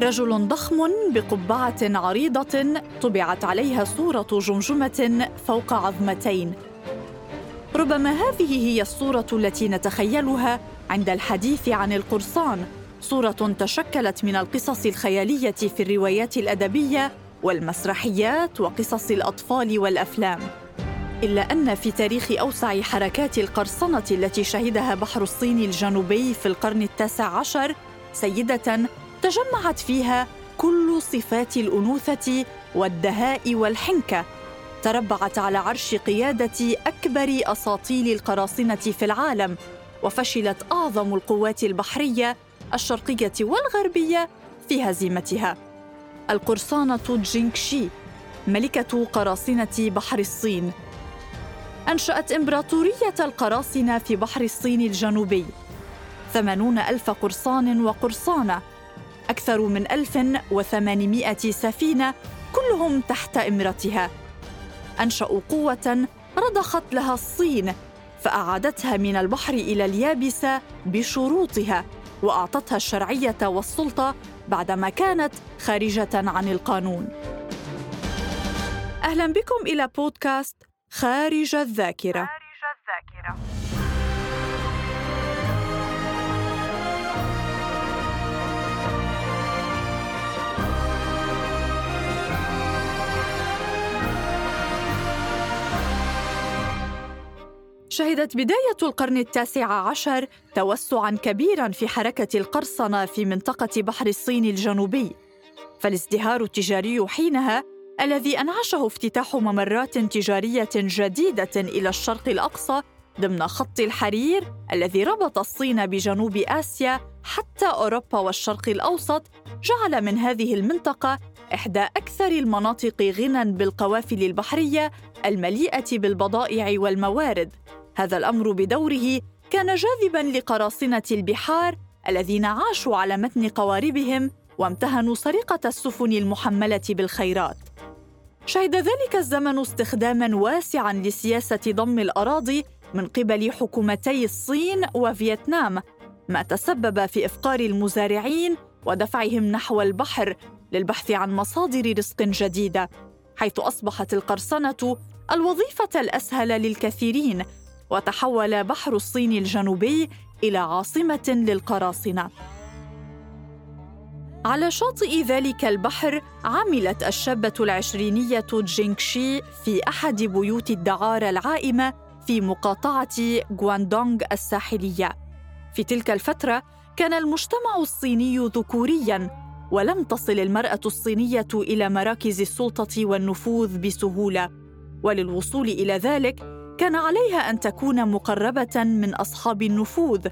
رجل ضخم بقبعة عريضة طبعت عليها صورة جمجمة فوق عظمتين. ربما هذه هي الصورة التي نتخيلها عند الحديث عن القرصان. صورة تشكلت من القصص الخيالية في الروايات الأدبية والمسرحيات وقصص الأطفال والأفلام. إلا أن في تاريخ أوسع حركات القرصنة التي شهدها بحر الصين الجنوبي في القرن التاسع عشر سيدة تجمعت فيها كل صفات الأنوثة والدهاء والحنكة تربعت على عرش قيادة أكبر أساطيل القراصنة في العالم وفشلت أعظم القوات البحرية الشرقية والغربية في هزيمتها. القرصانة جينغشي ملكة قراصنة بحر الصين أنشأت إمبراطورية القراصنة في بحر الصين الجنوبي. ثمانون ألف قرصان وقرصانة أكثر من ألف وثمانمائة سفينة كلهم تحت إمرتها. أنشأوا قوة رضخت لها الصين فأعادتها من البحر إلى اليابسة بشروطها وأعطتها الشرعية والسلطة بعدما كانت خارجة عن القانون. أهلا بكم إلى بودكاست خارج الذاكرة. شهدت بداية القرن التاسع عشر توسعا كبيرا في حركة القرصنة في منطقة بحر الصين الجنوبي. فالازدهار التجاري حينها الذي أنعشه افتتاح ممرات تجارية جديدة إلى الشرق الأقصى ضمن خط الحرير الذي ربط الصين بجنوب آسيا حتى أوروبا والشرق الأوسط جعل من هذه المنطقة إحدى أكثر المناطق غنى بالقوافل البحرية المليئة بالبضائع والموارد. هذا الأمر بدوره كان جاذبا لقراصنة البحار الذين عاشوا على متن قواربهم وامتهنوا سرقة السفن المحملة بالخيرات. شهد ذلك الزمن استخداما واسعا لسياسة ضم الأراضي من قبل حكومتي الصين وفيتنام ما تسبب في إفقار المزارعين ودفعهم نحو البحر للبحث عن مصادر رزق جديدة حيث أصبحت القرصنة الوظيفة الأسهل للكثيرين وتحول بحر الصين الجنوبي إلى عاصمة للقراصنة على شاطئ ذلك البحر عملت الشابة العشرينية جينغشي في أحد بيوت الدعارة العائمة في مقاطعة غواندونغ الساحلية. في تلك الفترة كان المجتمع الصيني ذكورياً ولم تصل المرأة الصينية إلى مراكز السلطة والنفوذ بسهولة، وللوصول إلى ذلك كان عليها أن تكون مقربة من أصحاب النفوذ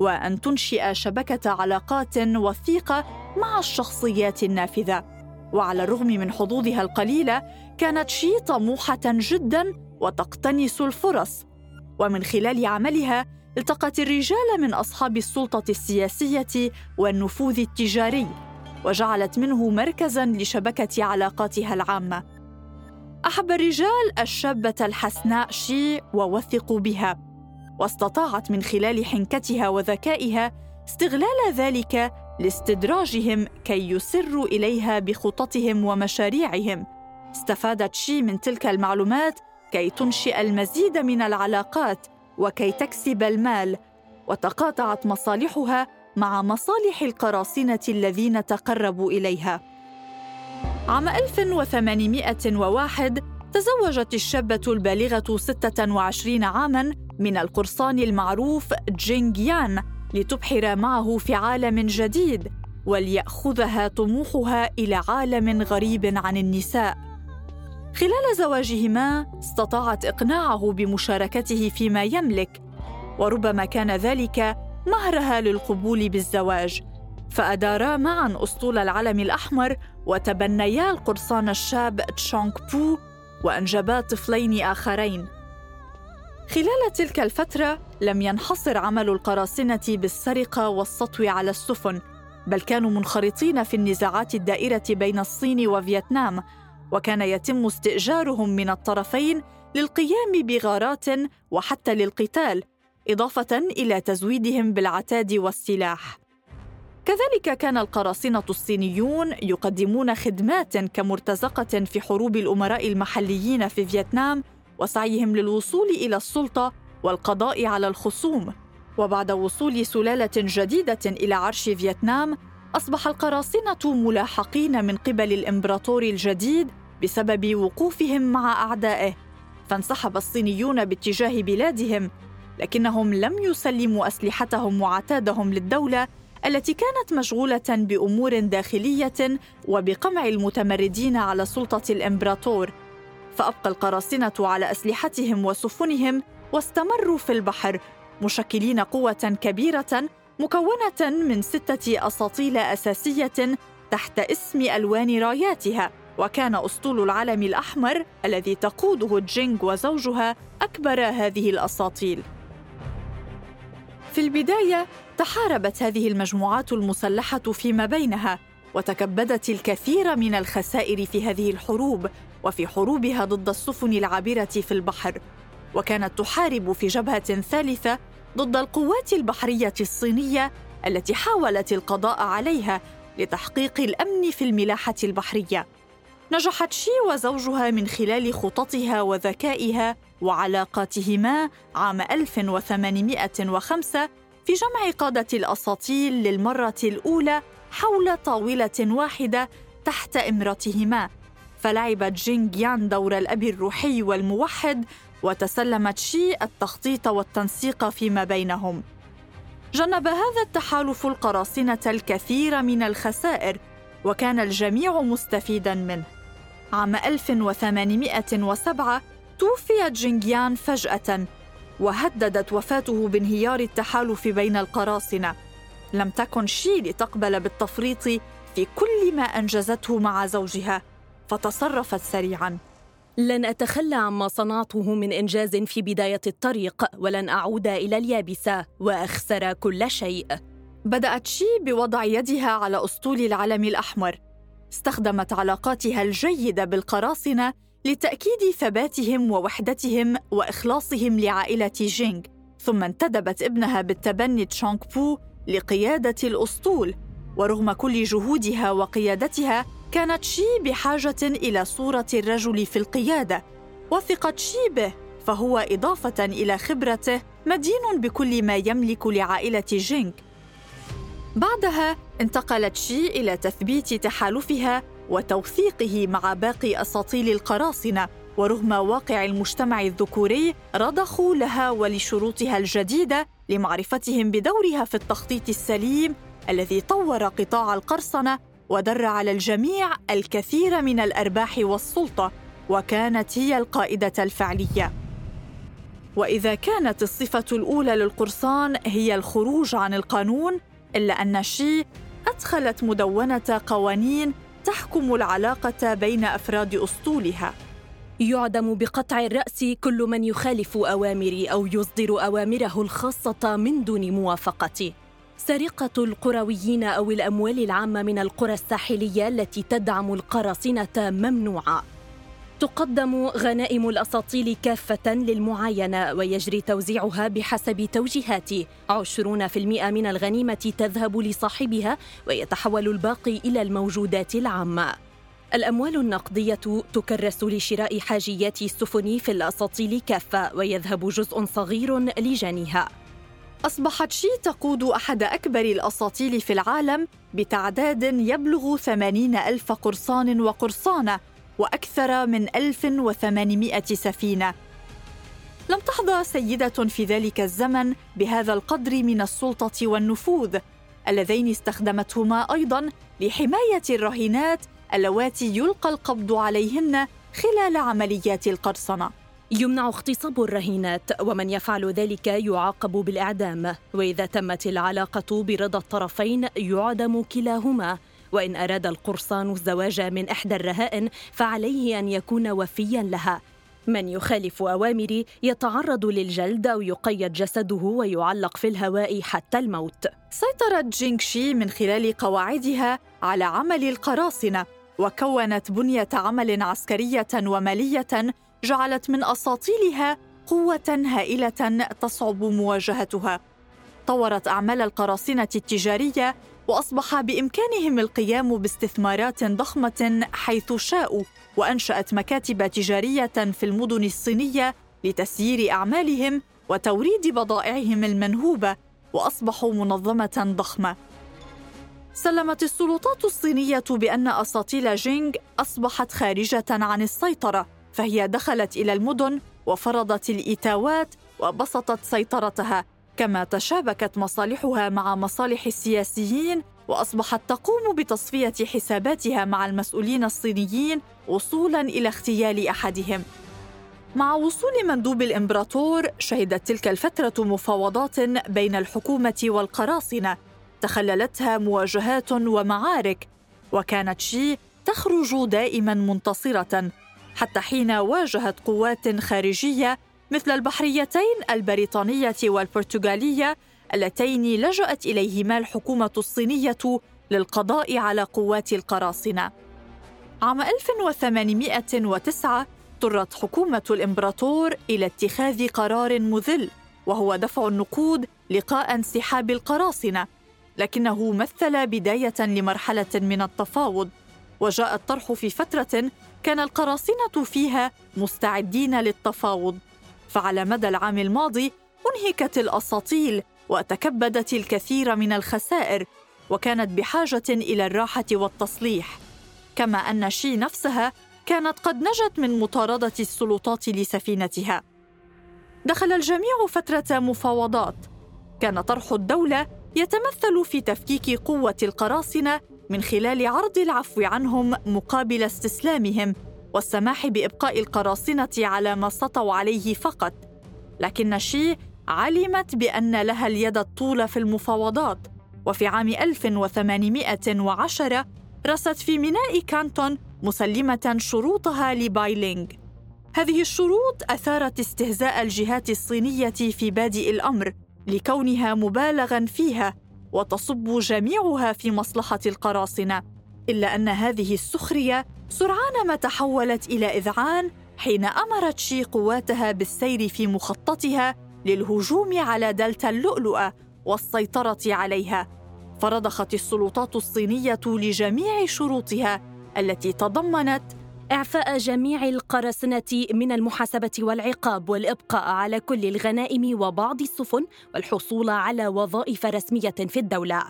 وأن تنشئ شبكة علاقات وثيقة مع الشخصيات النافذة. وعلى الرغم من حظوظها القليلة كانت شي طموحه جدا وتقتنص الفرص. ومن خلال عملها التقت الرجال من أصحاب السلطة السياسية والنفوذ التجاري. وجعلت منه مركزا لشبكة علاقاتها العامة. أحب الرجال الشابة الحسناء شي ووثقوا بها. واستطاعت من خلال حنكتها وذكائها استغلال ذلك لاستدراجهم كي يسروا إليها بخططهم ومشاريعهم. استفادت شي من تلك المعلومات كي تنشئ المزيد من العلاقات وكي تكسب المال. وتقاطعت مصالحها مع مصالح القراصنة الذين تقربوا إليها. عام 1801 تزوجت الشابة البالغة 26 عاماً من القرصان المعروف جينغ يان لتبحر معه في عالم جديد وليأخذها طموحها إلى عالم غريب عن النساء خلال زواجهما استطاعت إقناعه بمشاركته فيما يملك وربما كان ذلك مهرها للقبول بالزواج. فأدارا معا أسطول العلم الأحمر وتبنيا القرصان الشاب تشونغ بو وأنجبا طفلين آخرين. خلال تلك الفترة لم ينحصر عمل القراصنة بالسرقة والسطو على السفن، بل كانوا منخرطين في النزاعات الدائرة بين الصين وفيتنام، وكان يتم استئجارهم من الطرفين للقيام بغارات وحتى للقتال، إضافة إلى تزويدهم بالعتاد والسلاح. كذلك كان القراصنة الصينيون يقدمون خدمات كمرتزقة في حروب الأمراء المحليين في فيتنام وسعيهم للوصول إلى السلطة والقضاء على الخصوم وبعد وصول سلالة جديدة إلى عرش فيتنام أصبح القراصنة ملاحقين من قبل الإمبراطور الجديد بسبب وقوفهم مع أعدائه فانسحب الصينيون باتجاه بلادهم لكنهم لم يسلموا أسلحتهم وعتادهم للدولة التي كانت مشغولة بأمور داخلية وبقمع المتمردين على سلطة الإمبراطور. فأبقى القراصنة على أسلحتهم وسفنهم واستمروا في البحر مشكلين قوة كبيرة مكونة من ستة أساطيل أساسية تحت اسم ألوان راياتها وكان أسطول العلم الأحمر الذي تقوده جينغ وزوجها أكبر هذه الأساطيل. في البداية تحاربت هذه المجموعات المسلحة فيما بينها وتكبدت الكثير من الخسائر في هذه الحروب وفي حروبها ضد السفن العابرة في البحر. وكانت تحارب في جبهة ثالثة ضد القوات البحرية الصينية التي حاولت القضاء عليها لتحقيق الأمن في الملاحة البحرية. نجحت شي وزوجها من خلال خططها وذكائها وعلاقاتهما عام 1805 في جمع قادة الأساطيل للمرة الأولى حول طاولة واحدة تحت إمرتهما فلعبت جينغ يان دور الأب الروحي والموحد وتسلمت شي التخطيط والتنسيق فيما بينهم. جنب هذا التحالف القراصنة الكثير من الخسائر وكان الجميع مستفيدا منه. عام 1807 توفي جينغيان فجأة وهددت وفاته بانهيار التحالف بين القراصنة. لم تكن شي لتقبل بالتفريط في كل ما أنجزته مع زوجها فتصرفت سريعاً. لن أتخلى عما صنعته من إنجاز في بداية الطريق ولن أعود إلى اليابسة وأخسر كل شيء. بدأت شي بوضع يدها على أسطول العلم الأحمر. استخدمت علاقاتها الجيدة بالقراصنة لتأكيد ثباتهم ووحدتهم وإخلاصهم لعائلة جينغ ثم انتدبت ابنها بالتبني تشونغ بو لقيادة الأسطول. ورغم كل جهودها وقيادتها كانت شي بحاجة إلى صورة الرجل في القيادة. وثقت شي به فهو إضافة إلى خبرته مدين بكل ما يملك لعائلة جينغ. بعدها انتقلت شي إلى تثبيت تحالفها وتوثيقه مع باقي أساطيل القراصنة ورغم واقع المجتمع الذكوري رضخوا لها ولشروطها الجديدة لمعرفتهم بدورها في التخطيط السليم الذي طور قطاع القرصنة ودر على الجميع الكثير من الأرباح والسلطة وكانت هي القائدة الفعلية. وإذا كانت الصفة الأولى للقرصان هي الخروج عن القانون إلا أن شي أدخلت مدونة قوانين تحكم العلاقة بين أفراد أسطولها يعدم بقطع الرأس كل من يخالف اوامري أو يصدر أوامره الخاصة من دون موافقتي سرقة القرويين أو الأموال العامة من القرى الساحلية التي تدعم القراصنة ممنوعة. تقدم غنائم الأساطيل كافة للمعاينة ويجري توزيعها بحسب توجيهاتي عشرون في المئة من الغنيمة تذهب لصاحبها ويتحول الباقي إلى الموجودات العامة. الأموال النقدية تكرس لشراء حاجيات السفن في الأساطيل كافة ويذهب جزء صغير لجنيها. أصبحت شي تقود أحد أكبر الأساطيل في العالم بتعداد يبلغ ثمانين ألف قرصان وقرصانة وأكثر من 1800 سفينة. لم تحظى سيدة في ذلك الزمن بهذا القدر من السلطة والنفوذ اللذين استخدمتهما أيضا لحماية الرهينات اللواتي يلقى القبض عليهن خلال عمليات القرصنة. يمنع اغتصاب الرهينات ومن يفعل ذلك يعاقب بالإعدام. وإذا تمت العلاقة برضا الطرفين يعدم كلاهما. وإن أراد القرصان الزواج من إحدى الرهائن فعليه أن يكون وفيا لها. من يخالف أوامري يتعرض للجلد أو يقيد جسده ويعلق في الهواء حتى الموت. سيطرت جينغشي من خلال قواعدها على عمل القراصنة وكونت بنية عمل عسكرية ومالية جعلت من أساطيلها قوة هائلة تصعب مواجهتها. طورت أعمال القراصنة التجارية وأصبح بإمكانهم القيام باستثمارات ضخمة حيث شاءوا وأنشأت مكاتب تجارية في المدن الصينية لتسيير أعمالهم وتوريد بضائعهم المنهوبة وأصبحوا منظمة ضخمة. سلمت السلطات الصينية بأن أساطيل جينغ أصبحت خارجة عن السيطرة فهي دخلت إلى المدن وفرضت الإيتاوات وبسطت سيطرتها. كما تشابكت مصالحها مع مصالح السياسيين وأصبحت تقوم بتصفية حساباتها مع المسؤولين الصينيين وصولا إلى اغتيال أحدهم. مع وصول مندوب الإمبراطور شهدت تلك الفترة مفاوضات بين الحكومة والقراصنة. تخللتها مواجهات ومعارك وكانت شي تخرج دائما منتصرة حتى حين واجهت قوات خارجية مثل البحريتين البريطانية والبرتغالية اللتين لجأت إليهما الحكومة الصينية للقضاء على قوات القراصنة. عام 1809 اضطرت حكومة الإمبراطور إلى اتخاذ قرار مذل وهو دفع النقود لقاء انسحاب القراصنة، لكنه مثل بداية لمرحلة من التفاوض، وجاء الطرح في فترة كان القراصنة فيها مستعدين للتفاوض، فعلى مدى العام الماضي أنهكت الأساطيل وتكبدت الكثير من الخسائر وكانت بحاجة إلى الراحة والتصليح. كما أن شي نفسها كانت قد نجت من مطاردة السلطات لسفينتها. دخل الجميع فترة مفاوضات. كان طرح الدولة يتمثل في تفكيك قوة القراصنة من خلال عرض العفو عنهم مقابل استسلامهم. والسماح بإبقاء القراصنة على ما سطوا عليه فقط. لكن شي علمت بأن لها اليد الطول في المفاوضات. وفي عام 1810 رست في ميناء كانتون مسلمة شروطها لبايلينغ. هذه الشروط أثارت استهزاء الجهات الصينية في بادئ الأمر لكونها مبالغا فيها وتصب جميعها في مصلحة القراصنة. إلا أن هذه السخرية سرعان ما تحولت إلى إذعان حين أمرت شي قواتها بالسير في مخططها للهجوم على دلتا اللؤلؤة والسيطرة عليها فرضخت السلطات الصينية لجميع شروطها التي تضمنت إعفاء جميع القراصنة من المحاسبة والعقاب والإبقاء على كل الغنائم وبعض السفن والحصول على وظائف رسمية في الدولة.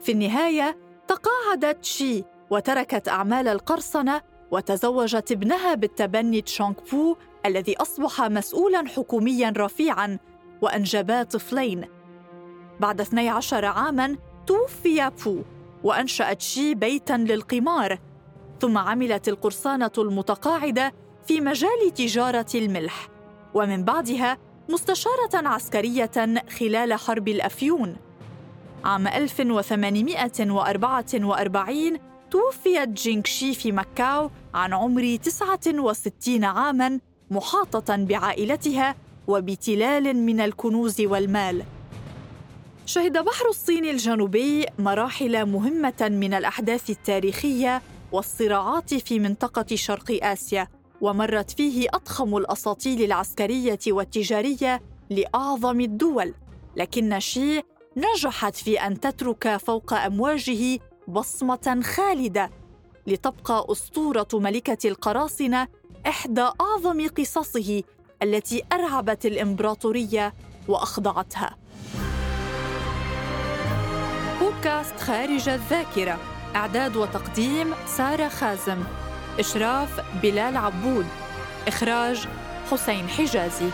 في النهاية تقاعدت شي وتركت أعمال القرصنة وتزوجت ابنها بالتبني تشونغ بو الذي أصبح مسؤولا حكوميا رفيعا وأنجبا طفلين. بعد 12 عاما توفي بو وأنشأت شي بيتا للقمار ثم عملت القرصانة المتقاعدة في مجال تجارة الملح ومن بعدها مستشارة عسكرية خلال حرب الأفيون. عام 1844 توفيت جينغشي في مكاو عن عمر 69 عاماً محاطة بعائلتها وبتلال من الكنوز والمال. شهد بحر الصين الجنوبي مراحل مهمة من الأحداث التاريخية والصراعات في منطقة شرق آسيا، ومرت فيه أضخم الأساطيل العسكرية والتجارية لأعظم الدول، لكن شي نجحت في أن تترك فوق أمواجه بصمة خالدة لتبقى أسطورة ملكة القراصنة إحدى أعظم قصصه التي أرعبت الإمبراطورية وأخضعتها. بودكاست خارج الذاكرة إعداد وتقديم سارة خازم إشراف بلال عبود إخراج حسين حجازي